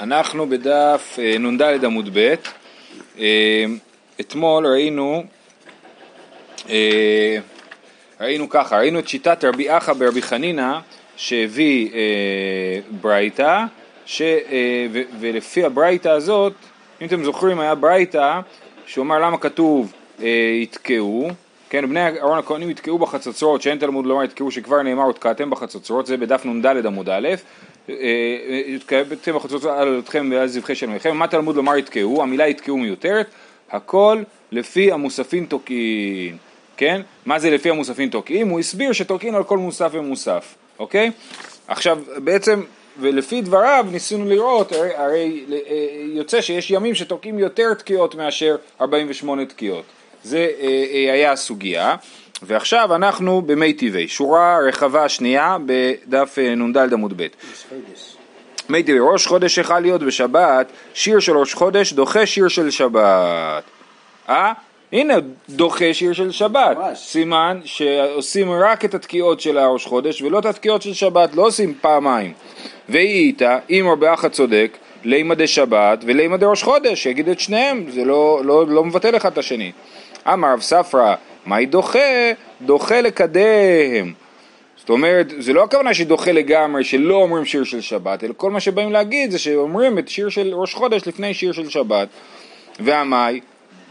אנחנו בדף אה, נ"ד עמוד ב', אה, אתמול ראינו, אה, ראינו ככה, ראינו את שיטת רבי אחא ברבי חנינא שהביא ברייתא, ולפי הברייתא הזאת, אם אתם זוכרים היה ברייתא שהוא אמר למה כתוב יתקעו, כן, בני אהרון הכהנים יתקעו בחצוצרות, שאין תלמוד לומר יתקעו שכבר נאמר ותקעתם בחצוצרות, זה בדף נ"ד עמוד א', יתקעתם בחצוצרות על אתכם ועל זבחי שלמיכם, מה תלמוד לומר יתקעו, המילה יתקעו מיותרת, הכל לפי המוספין תוקעין, כן? מה זה לפי המוספין תוקעים? הוא הסביר שתוקעין על כל מוסף ומוסף, אוקיי? עכשיו בעצם ולפי דבריו ניסינו לראות, הרי, הרי יוצא שיש ימים שתוקעים יותר תקיעות מאשר 48 תקיעות. זה אה, אה, היה הסוגיה, ועכשיו אנחנו במי טבעי, שורה רחבה שנייה בדף אה, נ"ד עמוד ב'. מי טבעי, ראש חודש יכול להיות בשבת, שיר של ראש חודש דוחה שיר של שבת. אה? הנה דוחה שיר של שבת, ממש. סימן שעושים רק את התקיעות של הראש חודש ולא את התקיעות של שבת, לא עושים פעמיים. והיא איתה, אם רבי אחא צודק, לימא דשבת ולימא דראש חודש, יגיד את שניהם, זה לא, לא, לא מבטל אחד את השני. אמר רב ספרא, מהי דוחה? דוחה לקדם. זאת אומרת, זה לא הכוונה שדוחה לגמרי, שלא אומרים שיר של שבת, אלא כל מה שבאים להגיד זה שאומרים את שיר של ראש חודש לפני שיר של שבת. והמאי,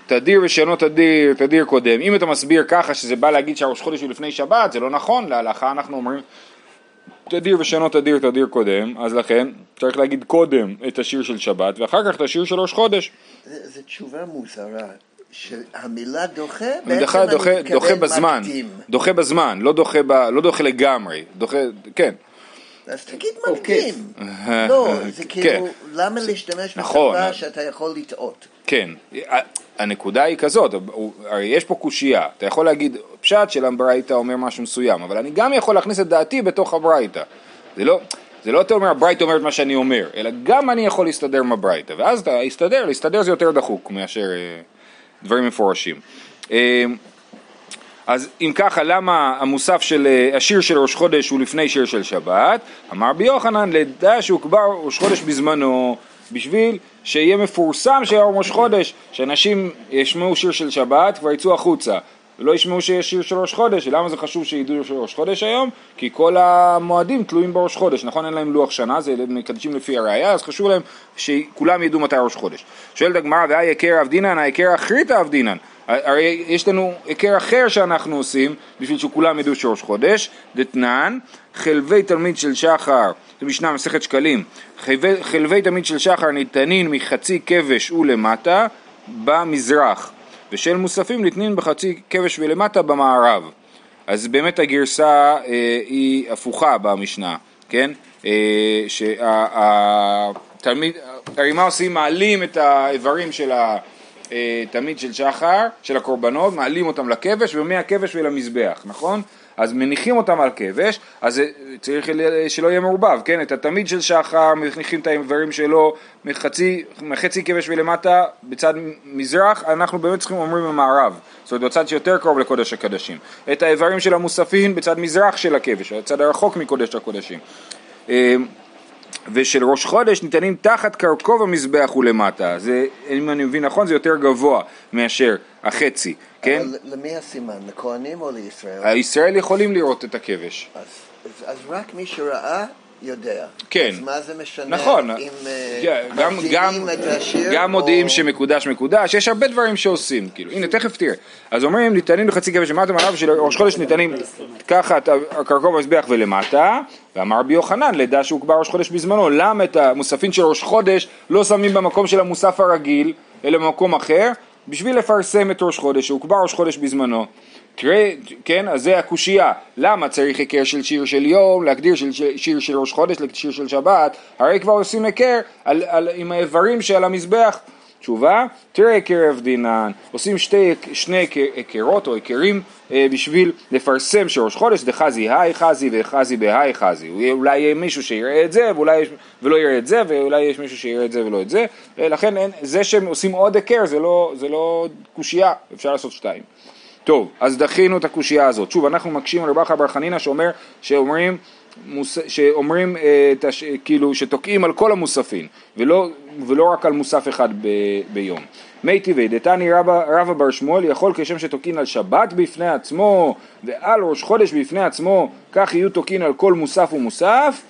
תדיר ושאינו תדיר, תדיר קודם. אם אתה מסביר ככה שזה בא להגיד שהראש חודש הוא לפני שבת, זה לא נכון, להלכה אנחנו אומרים תדיר ושאינו תדיר, תדיר קודם, אז לכן צריך להגיד קודם את השיר של שבת, ואחר כך את השיר של ראש חודש. זו תשובה מוזרה. שהמילה דוחה בעצם דוחה, אני דוחה בזמן, מקדים. דוחה בזמן, לא דוחה, ב, לא דוחה לגמרי, דוחה, כן. אז תגיד מקדים. לא, זה כן. כאילו, למה להשתמש נכון. בשפה שאתה יכול לטעות? כן, הנקודה היא כזאת, הרי יש פה קושייה, אתה יכול להגיד, פשט של הברייתא אומר משהו מסוים, אבל אני גם יכול להכניס את דעתי בתוך הברייתא. זה לא, זה לא אתה אומר הברייתא אומרת מה שאני אומר, אלא גם אני יכול להסתדר עם הברייתא, ואז אתה יסתדר, להסתדר זה יותר דחוק מאשר... דברים מפורשים. אמ, אז אם ככה, למה המוסף של אה, השיר של ראש חודש הוא לפני שיר של שבת? אמר רבי יוחנן, לדע שהוא כבר ראש חודש בזמנו, בשביל שיהיה מפורסם שיהיה ראש חודש, שאנשים ישמעו שיר של שבת כבר יצאו החוצה. ולא ישמעו שיש שיר של ראש חודש, למה זה חשוב שידעו של ראש חודש היום? כי כל המועדים תלויים בראש חודש, נכון? אין להם לוח שנה, זה מקדשים לפי הראייה, אז חשוב להם שכולם ידעו מתי ראש חודש. שואלת הגמרא, והי היכר אבדינן, היכר אחריתא אבדינן. הרי יש לנו היכר אחר שאנחנו עושים בשביל שכולם ידעו שראש חודש, דתנן, חלבי תלמיד של שחר, זה משנה מסכת שקלים, חלבי, חלבי תלמיד של שחר ניתנים מחצי כבש ולמטה במזרח. ושל מוספים ניתנים בחצי כבש ולמטה במערב. אז באמת הגרסה אה, היא הפוכה במשנה, כן? אה, שהתלמיד, הרי מה עושים? מעלים את האיברים של התלמיד אה, של שחר, של הקורבנות, מעלים אותם לכבש ומהכבש ולמזבח, נכון? אז מניחים אותם על כבש, אז צריך שלא יהיה מעורבב, כן? את התמיד של שחר, מניחים את האיברים שלו מחצי, מחצי כבש ולמטה בצד מזרח, אנחנו באמת צריכים אומרים במערב, זאת אומרת בצד שיותר קרוב לקודש הקדשים. את האיברים של המוספין בצד מזרח של הכבש, הצד הרחוק מקודש הקודשים. ושל ראש חודש ניתנים תחת קרקוב המזבח ולמטה, זה, אם אני מבין נכון, זה יותר גבוה מאשר החצי, כן? למי הסימן, לכהנים או לישראל? הישראל יכולים לראות את הכבש. אז, אז רק מי שראה יודע. כן. אז מה זה משנה נכון. אם אה, גם, גם, את השיר? גם מודיעים שמקודש מקודש, יש הרבה דברים שעושים, כאילו, הנה תכף תראה. אז אומרים ניתנים בחצי כבש למטה, מעליו של ראש חודש ניתנים ככה את הקרקוב המזבח ולמטה, ואמר רבי יוחנן, לדע שהוא כבר ראש חודש בזמנו, למה את המוספין של ראש חודש לא שמים במקום של המוסף הרגיל, אלא במקום אחר, בשביל לפרסם את ראש חודש, שהוא כבר ראש חודש בזמנו. תראה, כן, אז זה הקושייה, למה צריך היכר של שיר של יום, להגדיר של שיר של ראש חודש לשיר של שבת, הרי כבר עושים היכר עם האיברים שעל המזבח. תשובה, תראה היכר אבדינן, עושים שתי, שני היכרות או היכרים אה, בשביל לפרסם שראש חודש זה חזי היי חזי וחזי בהי חזי, אולי יהיה מישהו שיראה את זה ואולי, ולא יראה את זה ואולי יש מישהו שיראה את זה ולא את זה, לכן אין, זה שהם עושים עוד היכר זה לא, זה לא קושייה, אפשר לעשות שתיים. טוב, אז דחינו את הקושייה הזאת. שוב, אנחנו מקשים על רבחה בר חנינא שאומר, שאומרים מוס, שאומרים, אה, תש, כאילו, שתוקעים על כל המוספים, ולא, ולא רק על מוסף אחד ב, ביום. מי טבעי, דתני רבא, רבא בר שמואל יכול כשם שתוקין על שבת בפני עצמו ועל ראש חודש בפני עצמו כך יהיו תוקין על כל מוסף ומוסף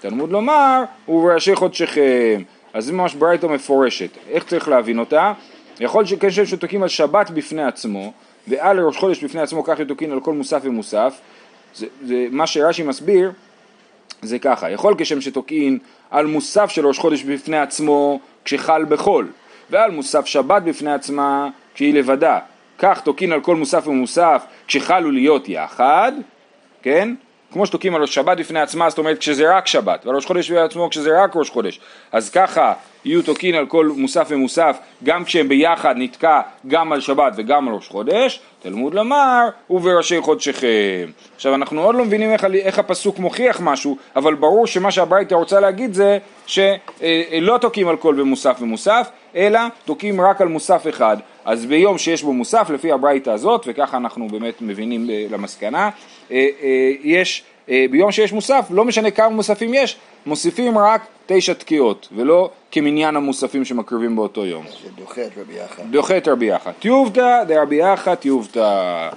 תלמוד לומר ובראשי חודשכם אז זה ממש ברייתא מפורשת איך צריך להבין אותה? יכול כשם שתוקין על שבת בפני עצמו ועל ראש חודש בפני עצמו כך יהיו תוקין על כל מוסף ומוסף זה, זה מה שרש"י מסביר זה ככה יכול כשם שתוקין על מוסף של ראש חודש בפני עצמו כשחל בחול ועל מוסף שבת בפני עצמה כשהיא לבדה. כך תוקין על כל מוסף ומוסף כשחלו להיות יחד, כן? כמו שתוקעים על שבת בפני עצמה, זאת אומרת כשזה רק שבת, ועל ראש חודש בפני עצמו כשזה רק ראש חודש. אז ככה יהיו תוקין על כל מוסף ומוסף, גם כשהם ביחד נתקע גם על שבת וגם על ראש חודש, תלמוד לומר, ובראשי חודשכם. עכשיו אנחנו עוד לא מבינים איך, איך הפסוק מוכיח משהו, אבל ברור שמה שהברייתא רוצה להגיד זה שלא תוקעים על כל במוסף ומוסף, אלא תוקעים רק על מוסף אחד. אז ביום שיש בו מוסף, לפי הברייתא הזאת, וככה אנחנו באמת מבינים אה, למסקנה, אה, אה, יש, ביום שיש מוסף, לא משנה כמה מוספים יש, מוסיפים רק תשע תקיעות, ולא כמניין המוספים שמקריבים באותו יום. זה דוחה את רבי יחא. דוחה את רבי יחא. טיובתא דרבי יחא טיובתא.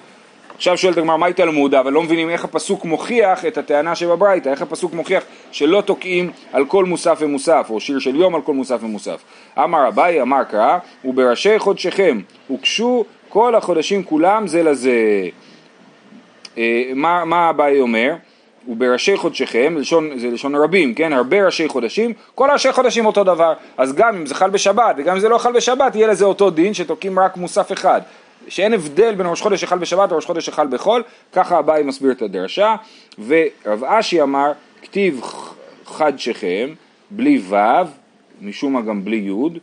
עכשיו שואלת הגמרא, מהי תלמודה? אבל לא מבינים איך הפסוק מוכיח את הטענה שבברייתא, איך הפסוק מוכיח שלא תוקעים על כל מוסף ומוסף, או שיר של יום על כל מוסף ומוסף. אמר אביי, אמר קרא, ובראשי חודשיכם הוגשו כל החודשים כולם זה לזה. אה, מה, מה אביי אומר? ובראשי חודשיכם, לשון, זה לשון רבים, כן? הרבה ראשי חודשים, כל ראשי חודשים אותו דבר. אז גם אם זה חל בשבת וגם אם זה לא חל בשבת, יהיה לזה אותו דין שתוקעים רק מוסף אחד. שאין הבדל בין ראש חודש שחל בשבת לראש חודש שחל בחול, ככה אביי מסביר את הדרשה, ורב אשי אמר, כתיב חד שכם, בלי ו', משום מה גם בלי י',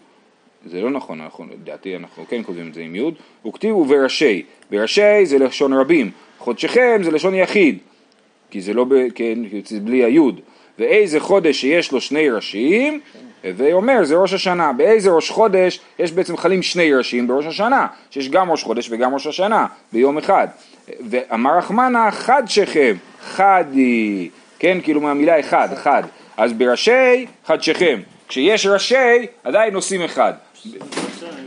זה לא נכון, אנחנו, לדעתי אנחנו כן כותבים את זה עם י', וכתיב ובראשי, בראשי זה לשון רבים, חודשכם זה לשון יחיד, כי זה לא, ב, כן, זה בלי היוד, ואיזה חודש שיש לו שני ראשים, ואומר זה ראש השנה, באיזה ראש חודש יש בעצם חלים שני ראשים בראש השנה, שיש גם ראש חודש וגם ראש השנה ביום אחד. ואמר רחמנה חד שכם, חדי, כן, כאילו מהמילה אחד, חד. אז בראשי חד שכם, כשיש ראשי עדיין עושים אחד.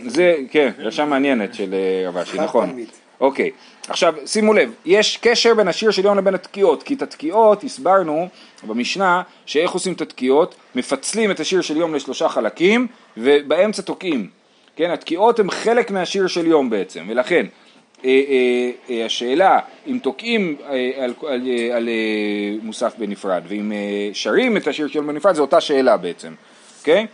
זה, כן, רשם מעניינת של אה, רב אשי, נכון. אוקיי, עכשיו שימו לב, יש קשר בין השיר של יום לבין התקיעות, כי את התקיעות הסברנו במשנה שאיך עושים את התקיעות, מפצלים את השיר של יום לשלושה חלקים ובאמצע תוקעים, כן, התקיעות הן חלק מהשיר של יום בעצם, ולכן אה, אה, אה, השאלה אם תוקעים אה, על, על, אה, על אה, מוסף בנפרד ואם אה, שרים את השיר של יום בנפרד זה אותה שאלה בעצם, אוקיי?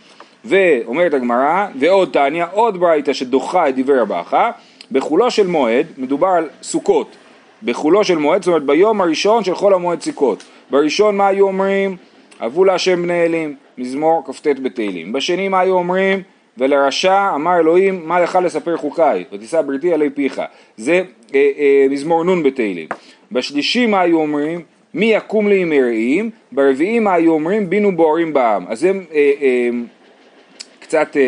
ואומרת הגמרא, ועוד תניא, עוד ברייתא שדוחה את דברי רבחה בחולו של מועד, מדובר על סוכות, בחולו של מועד, זאת אומרת ביום הראשון של חול המועד סוכות. בראשון מה היו אומרים? אבו להשם בני אלים, מזמור כ"ט בתהילים. בשני מה היו אומרים? ולרשע אמר אלוהים מה לך לספר חוקיי ותישא בריתי עלי פיך זה אה, אה, מזמור נ' בתהילים בשלישי מה היו אומרים מי יקום לי מרעים ברביעי מה היו אומרים בינו בוערים בעם אז זה אה, אה, קצת אה, אה,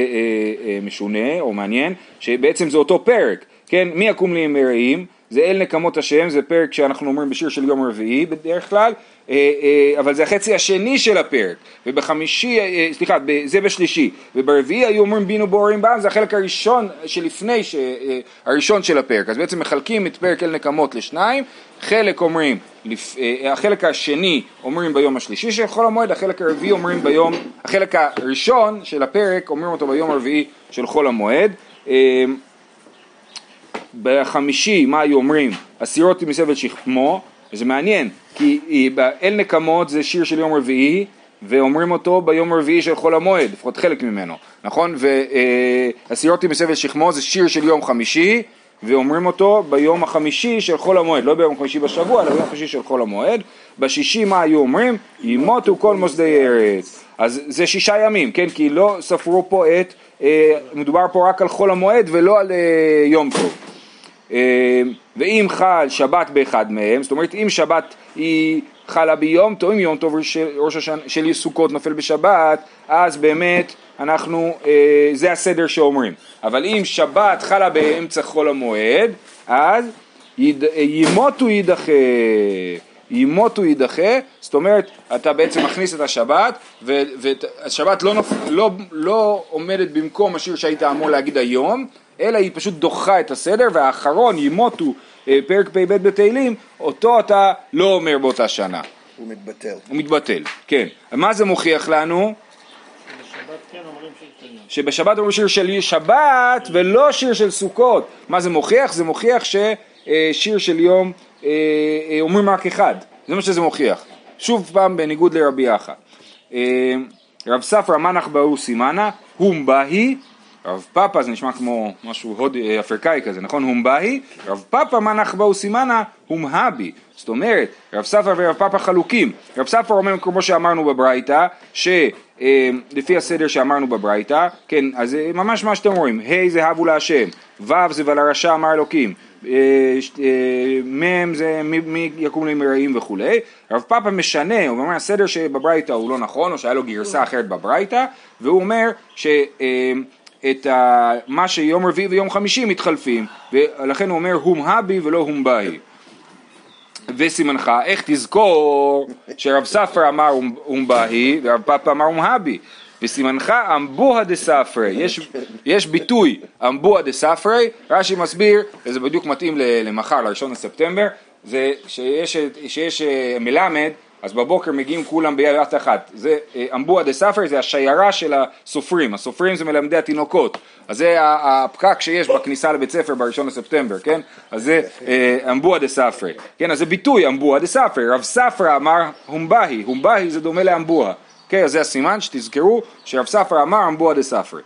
אה, משונה או מעניין שבעצם זה אותו פרק כן? מי יקום לי עם מרעים זה אל נקמות השם, זה פרק שאנחנו אומרים בשיר של יום רביעי בדרך כלל, אה, אה, אבל זה החצי השני של הפרק, ובחמישי, אה, סליחה, זה בשלישי, וברביעי היו אומרים בינו בוערים בעם, זה החלק הראשון שלפני, הראשון של הפרק, אז בעצם מחלקים את פרק אל נקמות לשניים, חלק אומרים, החלק השני אומרים ביום השלישי של חול המועד, החלק הרביעי אומרים ביום, החלק הראשון של הפרק אומרים אותו ביום הרביעי של חול המועד. בחמישי, מה היו אומרים? הסירות מסבל שכמו, וזה מעניין, כי אל נקמות זה שיר של יום רביעי, ואומרים אותו ביום רביעי של חול המועד, לפחות חלק ממנו, נכון? והסירות מסבל שכמו זה שיר של יום חמישי, ואומרים אותו ביום החמישי של חול המועד, לא ביום חמישי בשבוע, אלא ביום חמישי של חול המועד. בשישי מה היו אומרים? ימותו כל מוסדי ארץ. אז זה שישה ימים, כן? כי לא ספרו פה את, אה, מדובר פה רק על חול המועד ולא על אה, יום טוב. אה, ואם חל שבת באחד מהם, זאת אומרת אם שבת היא חלה ביום טוב, אם יום טוב של, של סוכות נופל בשבת, אז באמת אנחנו, אה, זה הסדר שאומרים. אבל אם שבת חלה באמצע חול המועד, אז יד, ימותו יידחה. ימותו יידחה, זאת אומרת אתה בעצם מכניס את השבת והשבת לא, נופ... לא, לא עומדת במקום השיר שהיית אמור להגיד היום, אלא היא פשוט דוחה את הסדר והאחרון ימותו אה, פרק פ"ב בתהילים, אותו אתה לא אומר באותה שנה. הוא מתבטל. הוא מתבטל, כן. מה זה מוכיח לנו? שבשבת אומרים שיר של שבת ולא שיר של סוכות. מה זה מוכיח? זה מוכיח ששיר של יום אה, אה, אומרים רק אחד. זה מה שזה מוכיח. שוב פעם בניגוד לרבי יחא. רב ספרא מנח באו סימנה, הום בהי רב פאפה זה נשמע כמו משהו הוד אה, אפריקאי כזה, נכון? הומבאי, רב פאפה מנח באו סימנה הומהבי. זאת אומרת, רב ספר ורב פאפה חלוקים. רב ספר אומר כמו שאמרנו בברייתא, שלפי אה, הסדר שאמרנו בברייתא, כן, אז אה, ממש מה שאתם רואים, ה' זה הבו להשם, ו' זה ולרשע אמר אלוקים, מ' זה מי יקום לי מרעים וכולי, רב פאפה משנה, הוא אומר הסדר שבברייתא הוא לא נכון, או שהיה לו גרסה אחרת בברייתא, והוא אומר ש... את ה, מה שיום רביעי ויום חמישי מתחלפים, ולכן הוא אומר הום הבי ולא הום באי. וסימנך, איך תזכור שרב ספר אמר הום באי ורב פאפה אמר הום הבי. וסימנך אמבוה דה ספרי, יש, יש ביטוי אמבוה דה ספרי, רש"י מסביר, וזה בדיוק מתאים למחר, לראשון לספטמבר, זה שיש, שיש אה, מלמד אז בבוקר מגיעים כולם ביד אחת. זה אה, אמבוהא דספרי, זה השיירה של הסופרים, הסופרים זה מלמדי התינוקות. אז זה הפקק שיש בכניסה לבית ספר בראשון לספטמבר, כן? אז זה אה, אמבוהא דספרי. כן, אז זה ביטוי אמבוהא דספרי. רב ספרא אמר הומבהי, הומבהי זה דומה לאמבוהא. כן, אז זה הסימן שתזכרו שרב ספרא אמר אמבוהא דספרי.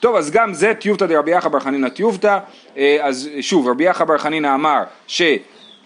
טוב, אז גם זה תיובתא דרבי אחא בר חנינא תיובתא. אה, אז שוב, רבי יחא בר חנינא אמר ש...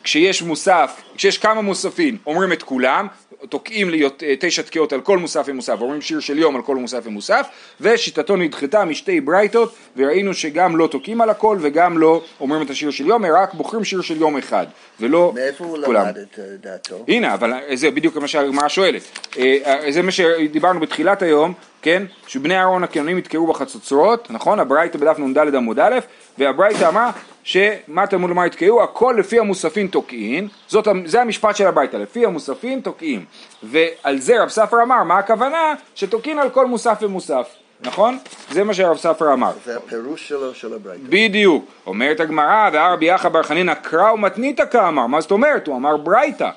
כשיש מוסף, כשיש כמה מוספים, אומרים את כולם, תוקעים לי אה, תשע תקיעות על כל מוסף ומוסף, אומרים שיר של יום על כל מוסף ומוסף, ושיטתו נדחתה משתי ברייתות, וראינו שגם לא תוקעים על הכל וגם לא אומרים את השיר של יום, רק בוחרים שיר של יום אחד, ולא מאיפה הוא למד את אה, דעתו? הנה, אבל זה בדיוק מה שהגמרא שואלת. אה, זה מה שדיברנו בתחילת היום, כן? שבני אהרון הכהנים יתקעו בחצוצרות, נכון? הברייתא בדף נ"ד עמוד א', והברייתא אמרה שמה תלמוד לומר יתקעו, הכל לפי המוספין תוקעין, זאת, זה המשפט של הברייתא, לפי המוספין תוקעין. ועל זה רב ספר אמר, מה הכוונה? שתוקעין על כל מוסף ומוסף. נכון? זה מה שרב ספר אמר. זה הפירוש שלו של הברייתא. בדיוק. אומרת הגמרא, והרבי יחא בר חנינא קרא ומתניתא כאמר. מה זאת אומרת? הוא אמר ברייתא.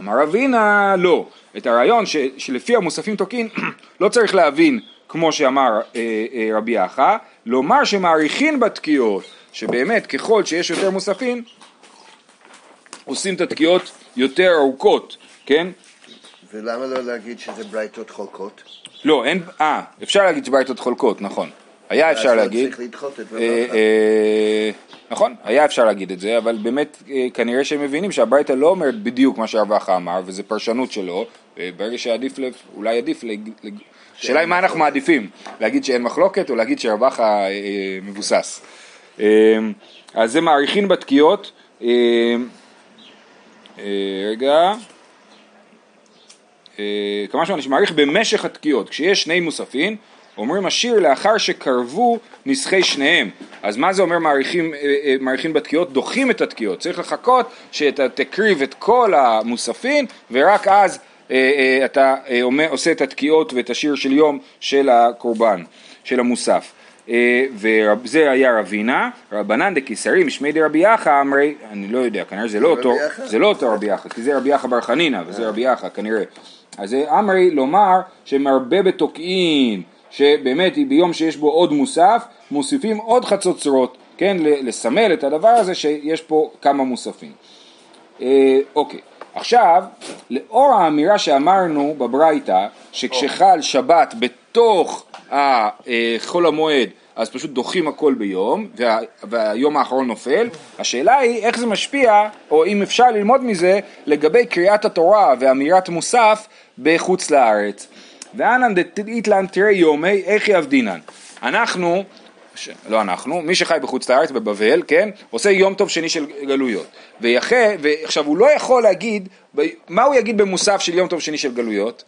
אמר אבינה, לא. את הרעיון ש, שלפי המוספים תוקעין לא צריך להבין כמו שאמר אה, אה, רבי יחא, לומר שמעריכין בתקיעות, שבאמת ככל שיש יותר מוספים עושים את התקיעות יותר ארוכות, כן? ולמה לא להגיד שזה ברייתות חולקות? לא, אין, אה, אפשר להגיד שברייתות חולקות, נכון. היה אפשר להגיד. צריך לדחות את אה, אה, נכון, היה אפשר להגיד את זה, אבל באמת אה, כנראה שהם מבינים שהברייתא לא אומרת בדיוק מה שהרווחה אמר, וזו פרשנות שלו, וברגע שעדיף, אולי עדיף, השאלה היא מה אנחנו מעדיפים, להגיד שאין מחלוקת או להגיד שהרווחה מבוסס. אז זה מעריכין בתקיעות, רגע, כמה שאני מעריך במשך התקיעות, כשיש שני מוספים אומרים השיר לאחר שקרבו נסחי שניהם. אז מה זה אומר מעריכים, אה, אה, מעריכים בתקיעות? דוחים את התקיעות. צריך לחכות שאתה תקריב את כל המוספין ורק אז אה, אתה עושה את התקיעות ואת השיר של יום של הקורבן, של המוסף. וזה היה רבינה, רבנן דקיסרי משמי דרבי יחא אמרי, אני לא יודע, כנראה זה לא אותו, זה לא אותו רבי יחא, כי זה רבי יחא בר חנינא וזה רבי יחא כנראה. אז אמרי לומר שמרבה בתוקעין שבאמת ביום שיש בו עוד מוסף, מוסיפים עוד חצוצרות, כן, לסמל את הדבר הזה שיש פה כמה מוספים. אה, אוקיי, עכשיו, לאור האמירה שאמרנו בברייתא, שכשחל שבת בתוך חול המועד, אז פשוט דוחים הכל ביום, וה, והיום האחרון נופל, השאלה היא איך זה משפיע, או אם אפשר ללמוד מזה, לגבי קריאת התורה ואמירת מוסף בחוץ לארץ. ואנן דתיתלן תראה יומי איך יעבדינן. אנחנו, ש... לא אנחנו, מי שחי בחוץ לארץ, בבבל, כן, עושה יום טוב שני של גלויות. ויחד, ועכשיו הוא לא יכול להגיד, מה הוא יגיד במוסף של יום טוב שני של גלויות?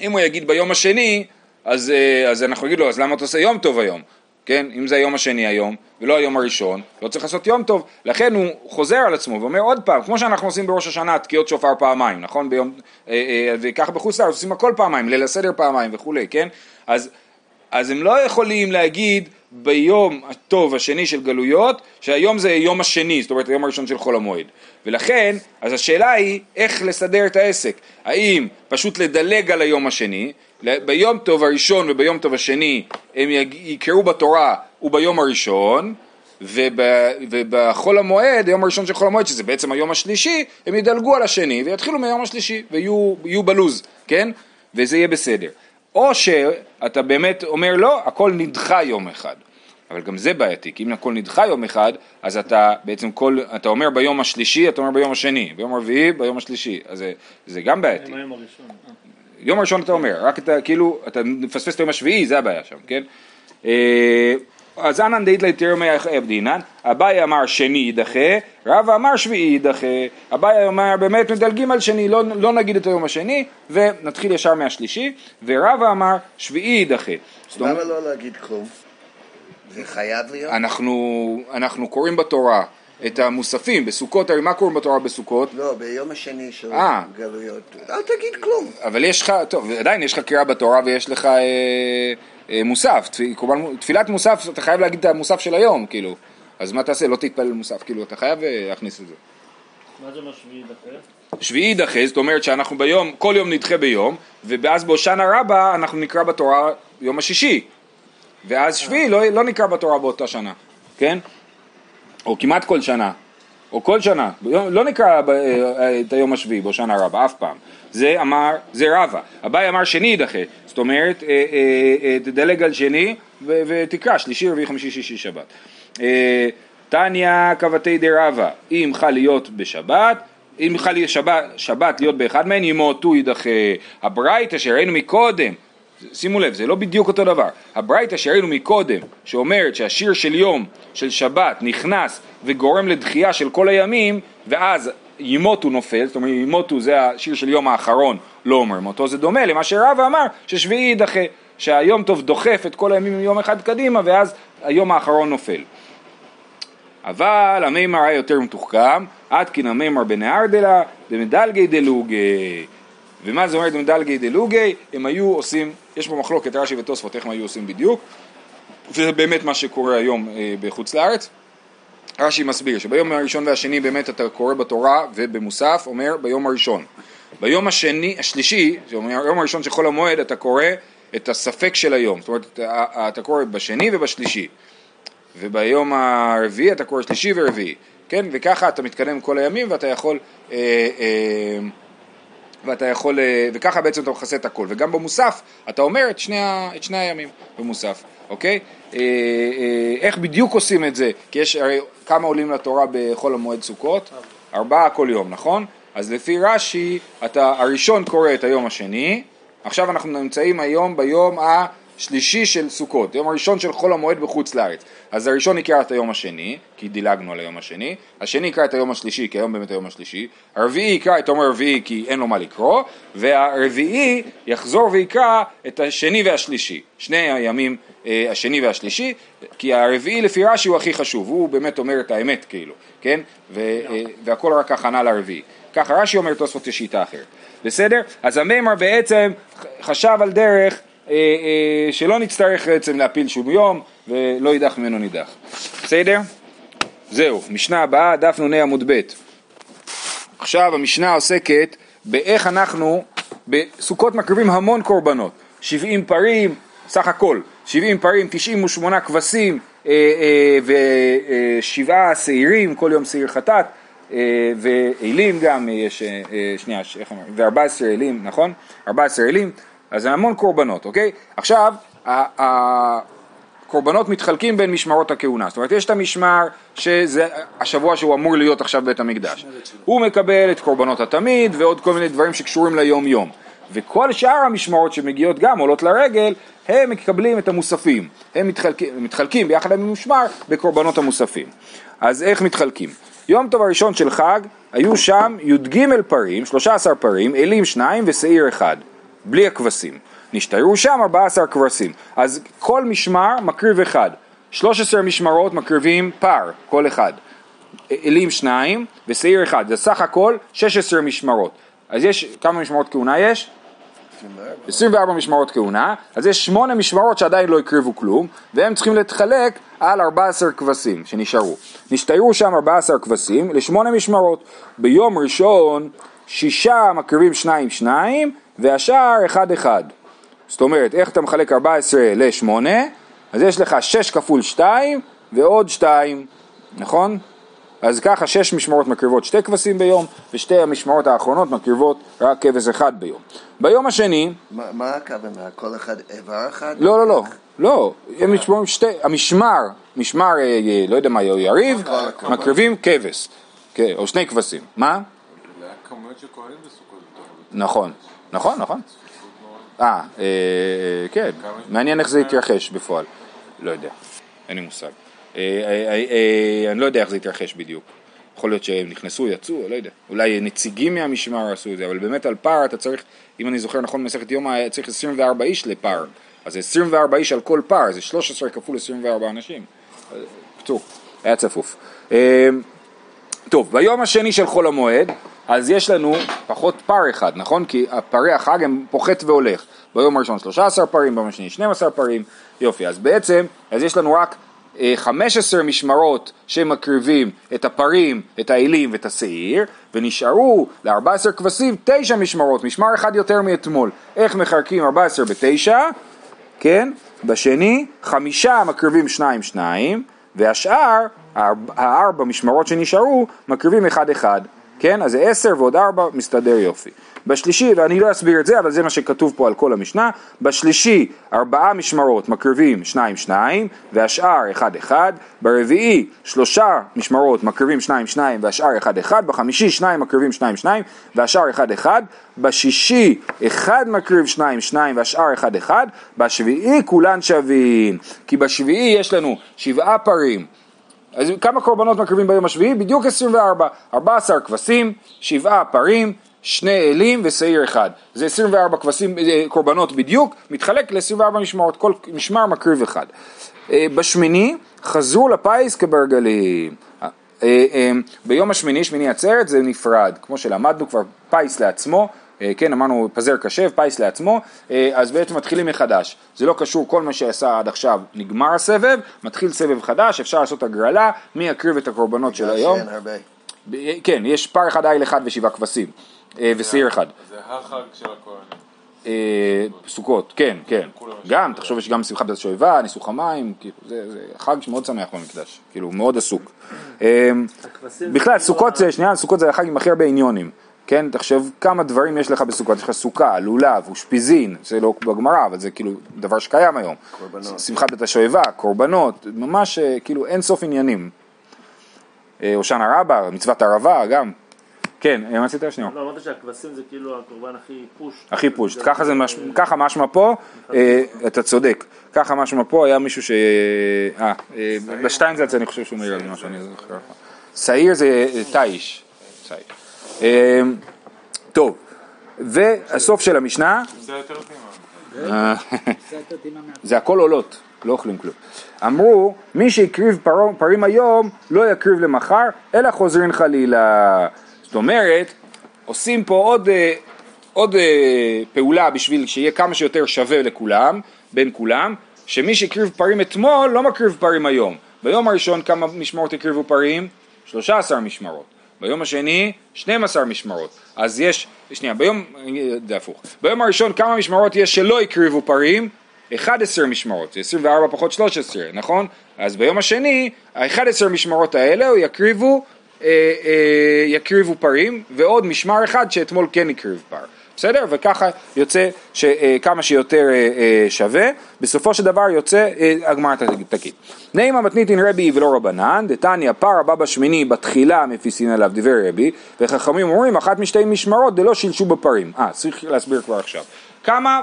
אם הוא יגיד ביום השני, אז, אה, אז אנחנו נגיד לו, אז למה אתה עושה יום טוב היום? כן? אם זה היום השני היום, ולא היום הראשון, לא צריך לעשות יום טוב, לכן הוא חוזר על עצמו ואומר עוד פעם, כמו שאנחנו עושים בראש השנה תקיעות שופר פעמיים, נכון? ביום, אה, אה, וככה בחוץ לארץ עושים הכל פעמיים, ליל הסדר פעמיים וכולי, כן? אז, אז הם לא יכולים להגיד ביום הטוב השני של גלויות, שהיום זה יום השני, זאת אומרת היום הראשון של חול המועד. ולכן, אז השאלה היא איך לסדר את העסק. האם פשוט לדלג על היום השני, ביום טוב הראשון וביום טוב השני הם יקראו בתורה וביום הראשון, וב, ובחול המועד, היום הראשון של חול המועד, שזה בעצם היום השלישי, הם ידלגו על השני ויתחילו מהיום השלישי ויהיו בלוז, כן? וזה יהיה בסדר. או שאתה באמת אומר לא, הכל נדחה יום אחד. אבל גם זה בעייתי, כי אם הכל נדחה יום אחד, אז אתה בעצם כל, אתה אומר ביום השלישי, אתה אומר ביום השני, ביום הרביעי, ביום השלישי, אז זה, זה גם בעייתי. היום הראשון. אה. יום הראשון אתה אומר, רק אתה כאילו, אתה מפספס את היום השביעי, זה הבעיה שם, כן? אז אנן דאית ליתר עבדינן, אביי אמר שני יידחה, רב אמר שביעי יידחה, אביי אמר באמת מדלגים על שני, לא, לא נגיד את היום השני, ונתחיל ישר מהשלישי, ורב אמר שביעי יידחה. למה לא להגיד כלום? זה חייב להיות? אנחנו, אנחנו קוראים בתורה את המוספים, בסוכות, הרי מה קוראים בתורה בסוכות? לא, ביום השני של 아, אה. גלויות. אל תגיד כלום. אבל יש לך, טוב, עדיין יש לך קריאה בתורה ויש לך אה, מוסף, תפילת מוסף, אתה חייב להגיד את המוסף של היום, כאילו. אז מה תעשה? לא תתפלל מוסף, כאילו, אתה חייב אה, להכניס את זה. מה זה מה שביעי דחה? שביעי דחה, זאת אומרת שאנחנו ביום, כל יום נדחה ביום, ואז בהושענא רבה אנחנו נקרא בתורה יום השישי. ואז שביעי לא, לא נקרא בתורה באותה שנה, כן? או כמעט כל שנה, או כל שנה, לא נקרא אה, את היום השביעי בהושענא רבה, אף פעם. זה אמר, זה רבה. אביי אמר שני יידחה, זאת אומרת, אה, אה, תדלג על שני ותקרא שלישי, רביעי, חמישי, שישי, שבת. תניא קבתי דרבה, אם חל להיות בשבת, אם חל שבת, שבת להיות באחד מהן, ימותו יידחה. הברייתא שראינו מקודם, שימו לב, זה לא בדיוק אותו דבר. הברייתא שראינו מקודם, שאומרת שהשיר של יום, של שבת, נכנס וגורם לדחייה של כל הימים, ואז ימותו נופל, זאת אומרת ימותו זה השיר של יום האחרון, לא אומר מותו, זה דומה למה שרבא אמר, ששביעי יידחה, שהיום טוב דוחף את כל הימים יום אחד קדימה, ואז היום האחרון נופל. אבל המימר היה יותר מתוחכם, עד כי נמימר בנהרדלה, במדלגי דלוגי. ומה זה אומר דמדלגי דלוגי? הם היו עושים, יש פה מחלוקת רש"י ותוספות איך הם היו עושים בדיוק, וזה באמת מה שקורה היום אה, בחוץ לארץ. רש"י מסביר שביום הראשון והשני באמת אתה קורא בתורה ובמוסף, אומר ביום הראשון. ביום השני, השלישי, היום הראשון של חול המועד אתה קורא את הספק של היום, זאת אומרת אתה, אתה קורא בשני ובשלישי. וביום הרביעי אתה קורא שלישי ורביעי, כן? וככה אתה מתקדם כל הימים ואתה יכול אה, אה, ואתה יכול, אה, וככה בעצם אתה מכסה את הכל, וגם במוסף אתה אומר את שני, את שני הימים במוסף, אוקיי? אה, אה, איך בדיוק עושים את זה? כי יש הרי כמה עולים לתורה בחול המועד סוכות? ארבעה כל יום, נכון? אז לפי רש"י, אתה הראשון קורא את היום השני, עכשיו אנחנו נמצאים היום ביום ה... שלישי של סוכות, יום הראשון של חול המועד בחוץ לארץ. אז הראשון יקרא את היום השני, כי דילגנו על היום השני, השני יקרא את היום השלישי, כי היום באמת היום השלישי, הרביעי יקרא את היום הרביעי כי אין לו מה לקרוא, והרביעי יחזור ויקרא את השני והשלישי, שני הימים אה, השני והשלישי, כי הרביעי לפי רש"י הוא הכי חשוב, הוא באמת אומר את האמת כאילו, כן? ו, אה, והכל רק הכנה לרביעי. ככה רש"י אומר תוספות יש שיטה אחרת. בסדר? אז המימר בעצם חשב על דרך שלא נצטרך בעצם להפיל שום יום ולא יידח ממנו נידח. בסדר? זהו, משנה הבאה, דף נ"ה עמוד ב'. עכשיו המשנה עוסקת באיך אנחנו בסוכות מקריבים המון קורבנות, 70 פרים, סך הכל, 70 פרים, 98 כבשים אה, ושבעה שעירים, כל יום שעיר חטאת, ואלים גם, יש, שנייה, איך אמרנו, ו-14 אלים, נכון? 14 אלים, אז זה המון קורבנות, אוקיי? עכשיו, הקורבנות מתחלקים בין משמרות הכהונה, זאת אומרת יש את המשמר שזה השבוע שהוא אמור להיות עכשיו בית המקדש, הוא מקבל את קורבנות התמיד ועוד כל מיני דברים שקשורים ליום יום, וכל שאר המשמרות שמגיעות גם עולות לרגל, הם מקבלים את המוספים, הם מתחלקים, מתחלקים ביחד עם המשמר בקורבנות המוספים. אז איך מתחלקים? יום טוב הראשון של חג, היו שם י"ג פרים, 13 פרים, אלים שניים ושעיר אחד. בלי הכבשים. נשתרו שם 14 כבשים. אז כל משמר מקריב אחד. 13 משמרות מקריבים פר, כל אחד. אלים שניים ושעיר אחד, זה סך הכל 16 משמרות. אז יש, כמה משמרות כהונה יש? 24 משמרות כהונה, אז יש 8 משמרות שעדיין לא הקריבו כלום, והם צריכים להתחלק על 14 כבשים שנשארו. נשתיירו שם 14 כבשים לשמונה משמרות. ביום ראשון שישה מקריבים שניים שניים, והשאר אחד אחד. זאת אומרת, איך אתה מחלק 14 ל-8? אז יש לך 6 כפול 2 ועוד 2, נכון? אז ככה שש משמרות מקריבות שתי כבשים ביום, ושתי המשמרות האחרונות מקריבות רק כבש אחד ביום. ביום השני... מה, מה הכוונה? כל אחד איבר אחד? לא, לא, לא. לא, הם משמרים שתי, המשמר, משמר, אה, אה, לא יודע מה, יריב, מקריבים כבש, כן, או שני כבשים. מה? נכון, נכון, נכון. אה, אה, כן, מעניין איך זה יתרחש בפועל. לא יודע, אין לי מושג. אה, אה, אני לא יודע איך זה יתרחש בדיוק. יכול להיות שהם נכנסו, יצאו, לא יודע. אולי נציגים מהמשמר עשו את זה, אבל באמת על פער אתה צריך, אם אני זוכר נכון במסכת יומא, צריך 24 איש לפער. אז 24 איש על כל פער, זה 13 כפול 24 אנשים. בקיצור, היה צפוף. טוב, ביום השני של חול המועד, אז יש לנו פחות פר אחד, נכון? כי פרי החג הם פוחת והולך. ביום הראשון 13 פרים, ביום השני 12 פרים, יופי. אז בעצם, אז יש לנו רק 15 אה, משמרות שמקריבים את הפרים, את האלים ואת השעיר, ונשארו ל-14 כבשים 9 משמרות, משמר אחד יותר מאתמול. איך מחלקים 14 ב-9? כן? בשני, חמישה מקריבים שניים שניים, והשאר, הארבע משמרות שנשארו, מקריבים אחד אחד. כן? אז זה עשר ועוד ארבע, מסתדר יופי. בשלישי, ואני לא אסביר את זה, אבל זה מה שכתוב פה על כל המשנה, בשלישי ארבעה משמרות מקריבים שניים שניים, והשאר אחד אחד, ברביעי שלושה משמרות מקריבים שניים שניים, והשאר אחד אחד, בחמישי שניים מקריבים שניים שניים, והשאר אחד אחד, בשישי אחד מקריב שניים שניים, והשאר אחד אחד, בשביעי כולן שווים, כי בשביעי יש לנו שבעה פרים אז כמה קורבנות מקריבים ביום השביעי? בדיוק 24, 14 כבשים, שבעה פרים, שני אלים ושעיר אחד. זה 24 כבשים, אה, קורבנות בדיוק, מתחלק ל-24 משמרות, כל משמר מקריב אחד. אה, בשמיני חזרו לפיס כברגלים. אה, ביום השמיני, שמיני עצרת, זה נפרד, כמו שלמדנו כבר, פיס לעצמו, כן, אמרנו פזר קשב, פיס לעצמו, אה, אז בעצם מתחילים מחדש. זה לא קשור, כל מה שעשה עד עכשיו נגמר הסבב, מתחיל סבב חדש, אפשר לעשות הגרלה, מי יקריב את הקורבנות של היום. אה, כן, יש פר אחד איל אחד ושבעה כבשים, ושעיר אחד. זה החג של הכהנים. סוכות, כן, כן. גם, תחשוב, יש גם שמחת השואבה, ניסוך המים, כאילו, זה חג שמאוד שמח במקדש, כאילו, מאוד עסוק. בכלל, סוכות זה, שנייה, סוכות זה החג עם הכי הרבה עניונים. כן, תחשב כמה דברים יש לך בסוכות, יש לך סוכה, לולב, אושפיזין, זה לא בגמרא, אבל זה כאילו דבר שקיים היום. קורבנות. שמחת בית השואבה, קורבנות, ממש אה, כאילו אין סוף עניינים. אה, הושענא רבה, מצוות ערבה גם. כן, מה עשית שנייה? לא, אמרת שהכבשים זה כאילו הקורבן הכי פושט. הכי פושט, ככה משמע פה, אה, אתה צודק, ככה משמע פה, היה מישהו ש... אה, בשטיינזלץ אני חושב שהוא מעיר על מה שאני זוכר. שעיר זה תיש. אמ, טוב, והסוף של המשנה, זה הכל עולות, לא אוכלים כלום. אמרו, מי שהקריב פרים היום לא יקריב למחר, אלא חוזרים חלילה. זאת אומרת, עושים פה עוד, אה, עוד אה, פעולה בשביל שיהיה כמה שיותר שווה לכולם, בין כולם, שמי שהקריב פרים אתמול לא מקריב פרים היום. ביום הראשון כמה משמרות הקריבו פרים? 13 משמרות. ביום השני 12 משמרות. אז יש, שנייה, ביום, זה הפוך. ביום הראשון כמה משמרות יש שלא הקריבו פרים? 11 משמרות, זה 24 פחות 13, נכון? אז ביום השני, ה-11 משמרות האלה יקריבו, אה, אה, יקריבו פרים, ועוד משמר אחד שאתמול כן הקריב פר. בסדר? וככה יוצא כמה שיותר אה, אה, שווה, בסופו של דבר יוצא, אה, הגמרא תגיד. נעימה מתניתין רבי ולא רבנן, דתניא פר הבא בשמיני בתחילה מפיסין עליו דבר רבי, וחכמים אומרים אחת משתי משמרות דלא שילשו בפרים. אה, צריך להסביר כבר עכשיו. כמה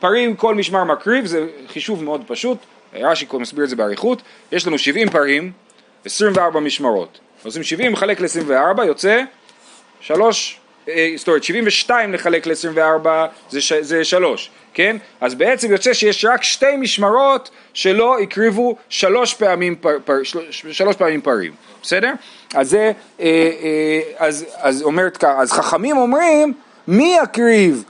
פרים כל משמר מקריב, זה חישוב מאוד פשוט, רש"י מסביר את זה באריכות, יש לנו 70 פרים, 24 משמרות. עושים 70 מחלק ל-24, יוצא 3 אה, זאת אומרת 72 לחלק ל-24 זה, זה 3, כן? אז בעצם יוצא שיש רק שתי משמרות שלא הקריבו שלוש פעמים, פר, פר, שלוש פעמים פרים, בסדר? אז זה, אה, אה, אז, אז אומרת ככה, אז חכמים אומרים מי יקריב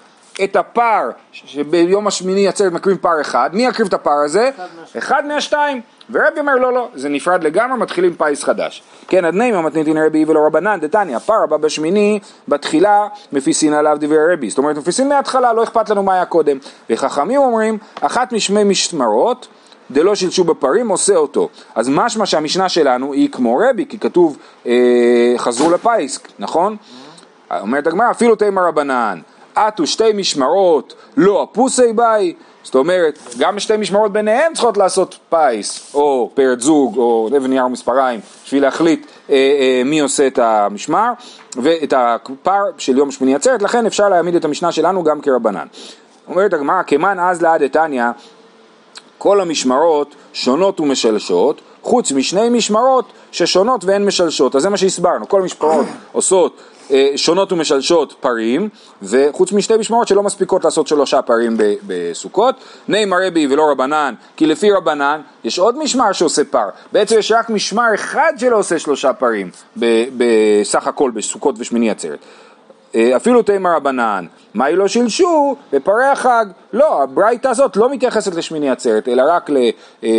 את הפר שביום השמיני עצרת מקריב פר אחד, מי יקריב את הפר הזה? אחד מהשתיים. ורבי אומר לא לא, זה נפרד לגמרי, מתחילים פיס חדש. כן, עדני מתניתין רבי ולא רבנן, דתניא, פר הבא בשמיני, בתחילה מפיסין עליו דברי רבי. זאת אומרת, מפיסין מההתחלה, לא אכפת לנו מה היה קודם. וחכמים אומרים, אחת משמי משמרות, דלא שילשו בפרים, עושה אותו. אז משמע שהמשנה שלנו היא כמו רבי, כי כתוב אה, חזרו לפיס, נכון? אומרת הגמרא, אפילו תימא רבנן. אטו שתי משמרות, לא אפוסי בעי, זאת אומרת, גם שתי משמרות ביניהם צריכות לעשות פיס, או פרט זוג, או אבן נייר ומספריים, בשביל להחליט אה, אה, מי עושה את המשמר, ואת הפר של יום שמיני עצרת, לכן אפשר להעמיד את המשנה שלנו גם כרבנן. אומרת הגמרא, כמאן אזלא הא דתניא, כל המשמרות שונות ומשלשות, חוץ משני משמרות ששונות והן משלשות. אז זה מה שהסברנו, כל המשמרות עושות שונות ומשלשות פרים, וחוץ משתי משמרות שלא מספיקות לעשות שלושה פרים בסוכות. נימא רבי ולא רבנן, כי לפי רבנן יש עוד משמר שעושה פר. בעצם יש רק משמר אחד שלא עושה שלושה פרים בסך הכל בסוכות ושמיני עצרת. אה, אפילו תימא רבנן, מה היא לא שילשו? בפרי החג. לא, הברייתא הזאת לא מתייחסת לשמיני עצרת, אלא רק, ל, אה,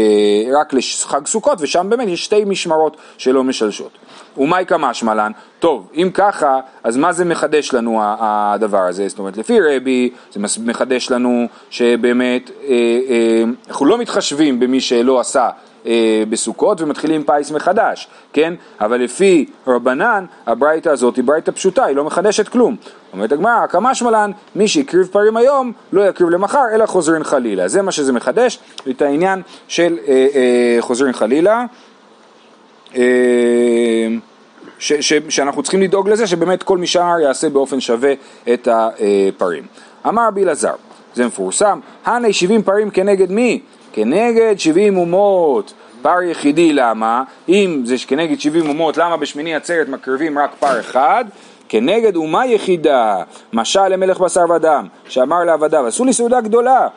רק לחג סוכות, ושם באמת יש שתי משמרות שלא משלשות. ומאי קמא לן? טוב, אם ככה, אז מה זה מחדש לנו הדבר הזה? זאת אומרת, לפי רבי, זה מחדש לנו שבאמת אה, אה, אנחנו לא מתחשבים במי שלא עשה אה, בסוכות ומתחילים פיס מחדש, כן? אבל לפי רבנן, הברייתא הזאת היא ברייתא פשוטה, היא לא מחדשת כלום. אומרת הגמרא, כמה שמלן, מי שהקריב פרים היום, לא יקריב למחר, אלא חוזרין חלילה. זה מה שזה מחדש, את העניין של אה, אה, חוזרין חלילה. אה, ש, ש, שאנחנו צריכים לדאוג לזה שבאמת כל משאר יעשה באופן שווה את הפרים. אמר רבי אלעזר, זה מפורסם, הנה 70 פרים כנגד מי? כנגד 70 אומות. פר יחידי למה? אם זה כנגד 70 אומות, למה בשמיני עצרת מקריבים רק פר אחד? כנגד אומה יחידה, משל למלך בשר ודם, שאמר לעבדיו, עשו לי סעודה גדולה.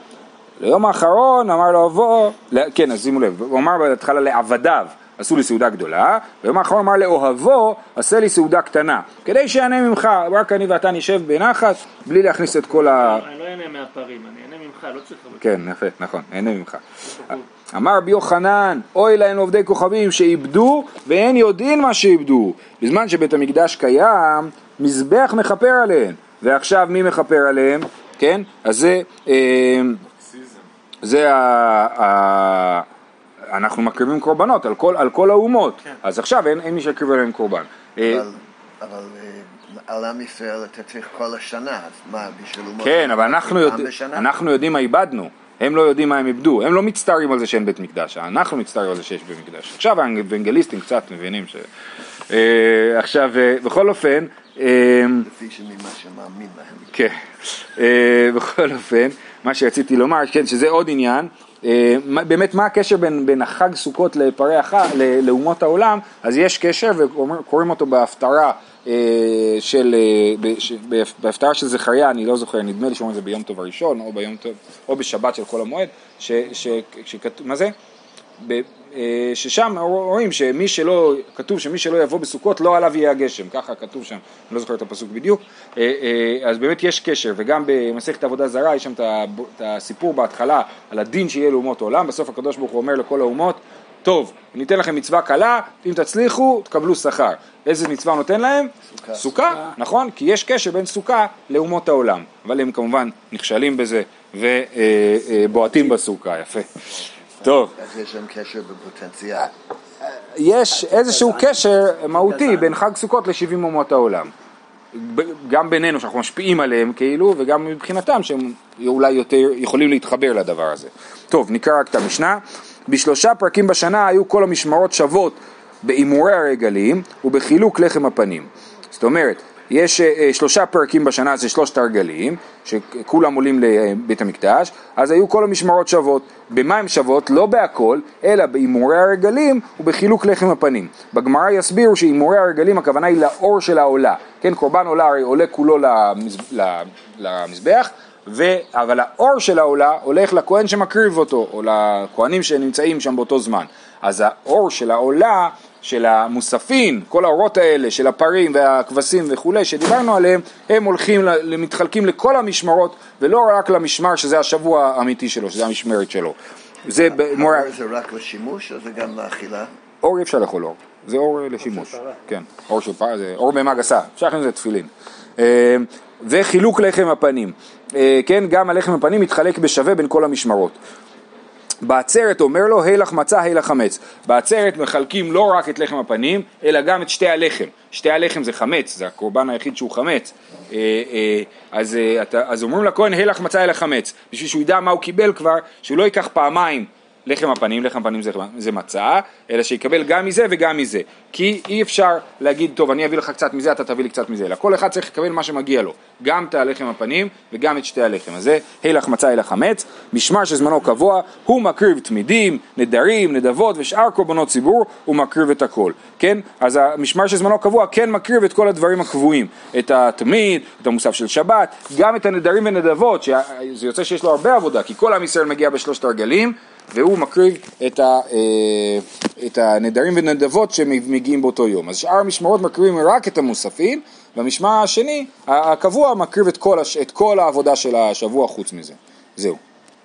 ליום האחרון אמר לו אבוא, כן, אז שימו לב, הוא אמר בהתחלה לעבדיו, עשו לי סעודה גדולה, ויום האחרון אמר לאוהבו, עשה לי סעודה קטנה, כדי שיענה ממך, רק אני ואתה נשב בנחת, בלי להכניס את כל ה... אני לא אענה מהפרים, אני אענה ממך, לא צריך... כן, יפה, נכון, אענה ממך. אמר רבי יוחנן, אוי להם עובדי כוכבים שאיבדו ואין יודעים מה שאיבדו. בזמן שבית המקדש קיים, מזבח מכפר עליהם. ועכשיו מי מכפר עליהם? כן? אז זה... אה, זה ה... אנחנו מקריבים קורבנות על כל, על כל האומות, כן. אז עכשיו אין, אין מי שיקריב עליהם קורבן. אה, אבל, אבל אה, על עם ישראל אתה צריך כל השנה, אז מה, בשביל אומות... כן, אבל אנחנו, יודע, אנחנו יודעים מה איבדנו. הם לא יודעים מה הם איבדו, הם לא מצטערים על זה שאין בית מקדש, אנחנו מצטערים על זה שיש בית מקדש. עכשיו האנגליסטים קצת מבינים ש... אה, עכשיו, בכל אופן... לפי ממה שמאמין להם. כן, בכל אופן, מה שרציתי לומר, כן, שזה עוד עניין, אה, באמת מה הקשר בין, בין החג סוכות לפרי החג, לאומות העולם, אז יש קשר וקוראים אותו בהפטרה אה, של, אה, בהפטרה של זכריה, אני לא זוכר, נדמה לי שאומרים את זה ביום טוב הראשון או ביום טוב, או בשבת של כל המועד, ש, ש, ש, מה זה? אה, ששם רואים שמי שלא, כתוב שמי שלא יבוא בסוכות לא עליו יהיה הגשם, ככה כתוב שם, אני לא זוכר את הפסוק בדיוק, אה, אה, אז באמת יש קשר, וגם במסכת עבודה זרה יש שם את הסיפור בהתחלה על הדין שיהיה לאומות העולם, בסוף הקדוש ברוך הוא אומר לכל האומות, טוב, ניתן לכם מצווה קלה, אם תצליחו תקבלו שכר. איזה מצווה נותן להם? סוכה. סוכה, נכון? כי יש קשר בין סוכה לאומות העולם, אבל הם כמובן נכשלים בזה ובועטים בסוכה, יפה. טוב. אז יש להם קשר בפוטנציאל. יש איזשהו קשר מהותי בין חג סוכות ל-70 אומות העולם. גם בינינו שאנחנו משפיעים עליהם כאילו, וגם מבחינתם שהם אולי יותר יכולים להתחבר לדבר הזה. טוב, נקרא רק את המשנה. בשלושה פרקים בשנה היו כל המשמרות שוות בהימורי הרגלים ובחילוק לחם הפנים. זאת אומרת, יש אה, שלושה פרקים בשנה, זה שלושת הרגלים, שכולם עולים לבית המקדש, אז היו כל המשמרות שוות. במה הן שוות? לא בהכל, אלא בהימורי הרגלים ובחילוק לחם הפנים. בגמרא יסבירו שהימורי הרגלים הכוונה היא לאור של העולה. כן, קורבן עולה הרי עולה כולו למז... למזבח, ו... אבל האור של העולה הולך לכהן שמקריב אותו, או לכהנים שנמצאים שם באותו זמן. אז האור של העולה של המוספין, כל האורות האלה של הפרים והכבשים וכולי שדיברנו עליהם, הם הולכים, מתחלקים לכל המשמרות ולא רק למשמר שזה השבוע האמיתי שלו, שזה המשמרת שלו. זה מור... זה רק לשימוש או זה גם לאכילה? אור אי אפשר לאכול אור, זה אור לשימוש, כן, אור של פרה, זה אור בהמה גסה, אפשר להכין לזה תפילין. אה, וחילוק לחם הפנים, אה, כן, גם הלחם הפנים מתחלק בשווה בין כל המשמרות. בעצרת אומר לו הילך מצה הילך חמץ. בעצרת מחלקים לא רק את לחם הפנים, אלא גם את שתי הלחם. שתי הלחם זה חמץ, זה הקורבן היחיד שהוא חמץ. אה, אה, אז, אה, אז אומרים לכהן הילך מצה הילך חמץ, בשביל שהוא ידע מה הוא קיבל כבר, שהוא לא ייקח פעמיים לחם הפנים, לחם הפנים זה, זה מצה, אלא שיקבל גם מזה וגם מזה. כי אי אפשר להגיד, טוב, אני אביא לך קצת מזה, אתה תביא לי קצת מזה, אלא כל אחד צריך לקבל מה שמגיע לו, גם את הלחם הפנים וגם את שתי הלחם. אז הילך מצה הילך חמץ, משמר שזמנו קבוע, הוא מקריב תמידים, נדרים, נדבות ושאר קורבנות ציבור, הוא מקריב את הכל, כן? אז המשמר שזמנו קבוע כן מקריב את כל הדברים הקבועים, את התמיד, את המוסף של שבת, גם את הנדרים ונדבות, שזה יוצא שיש לו הרבה עבודה, כי כל עם ישראל מגיע בשלושת הרגלים, והוא מקריב את, ה, אה, את הנדרים ונדבות שמגיעים באותו יום. אז שאר המשמרות מקריבים רק את המוספים, והמשמר השני, הקבוע, מקריב את כל, את כל העבודה של השבוע חוץ מזה. זהו.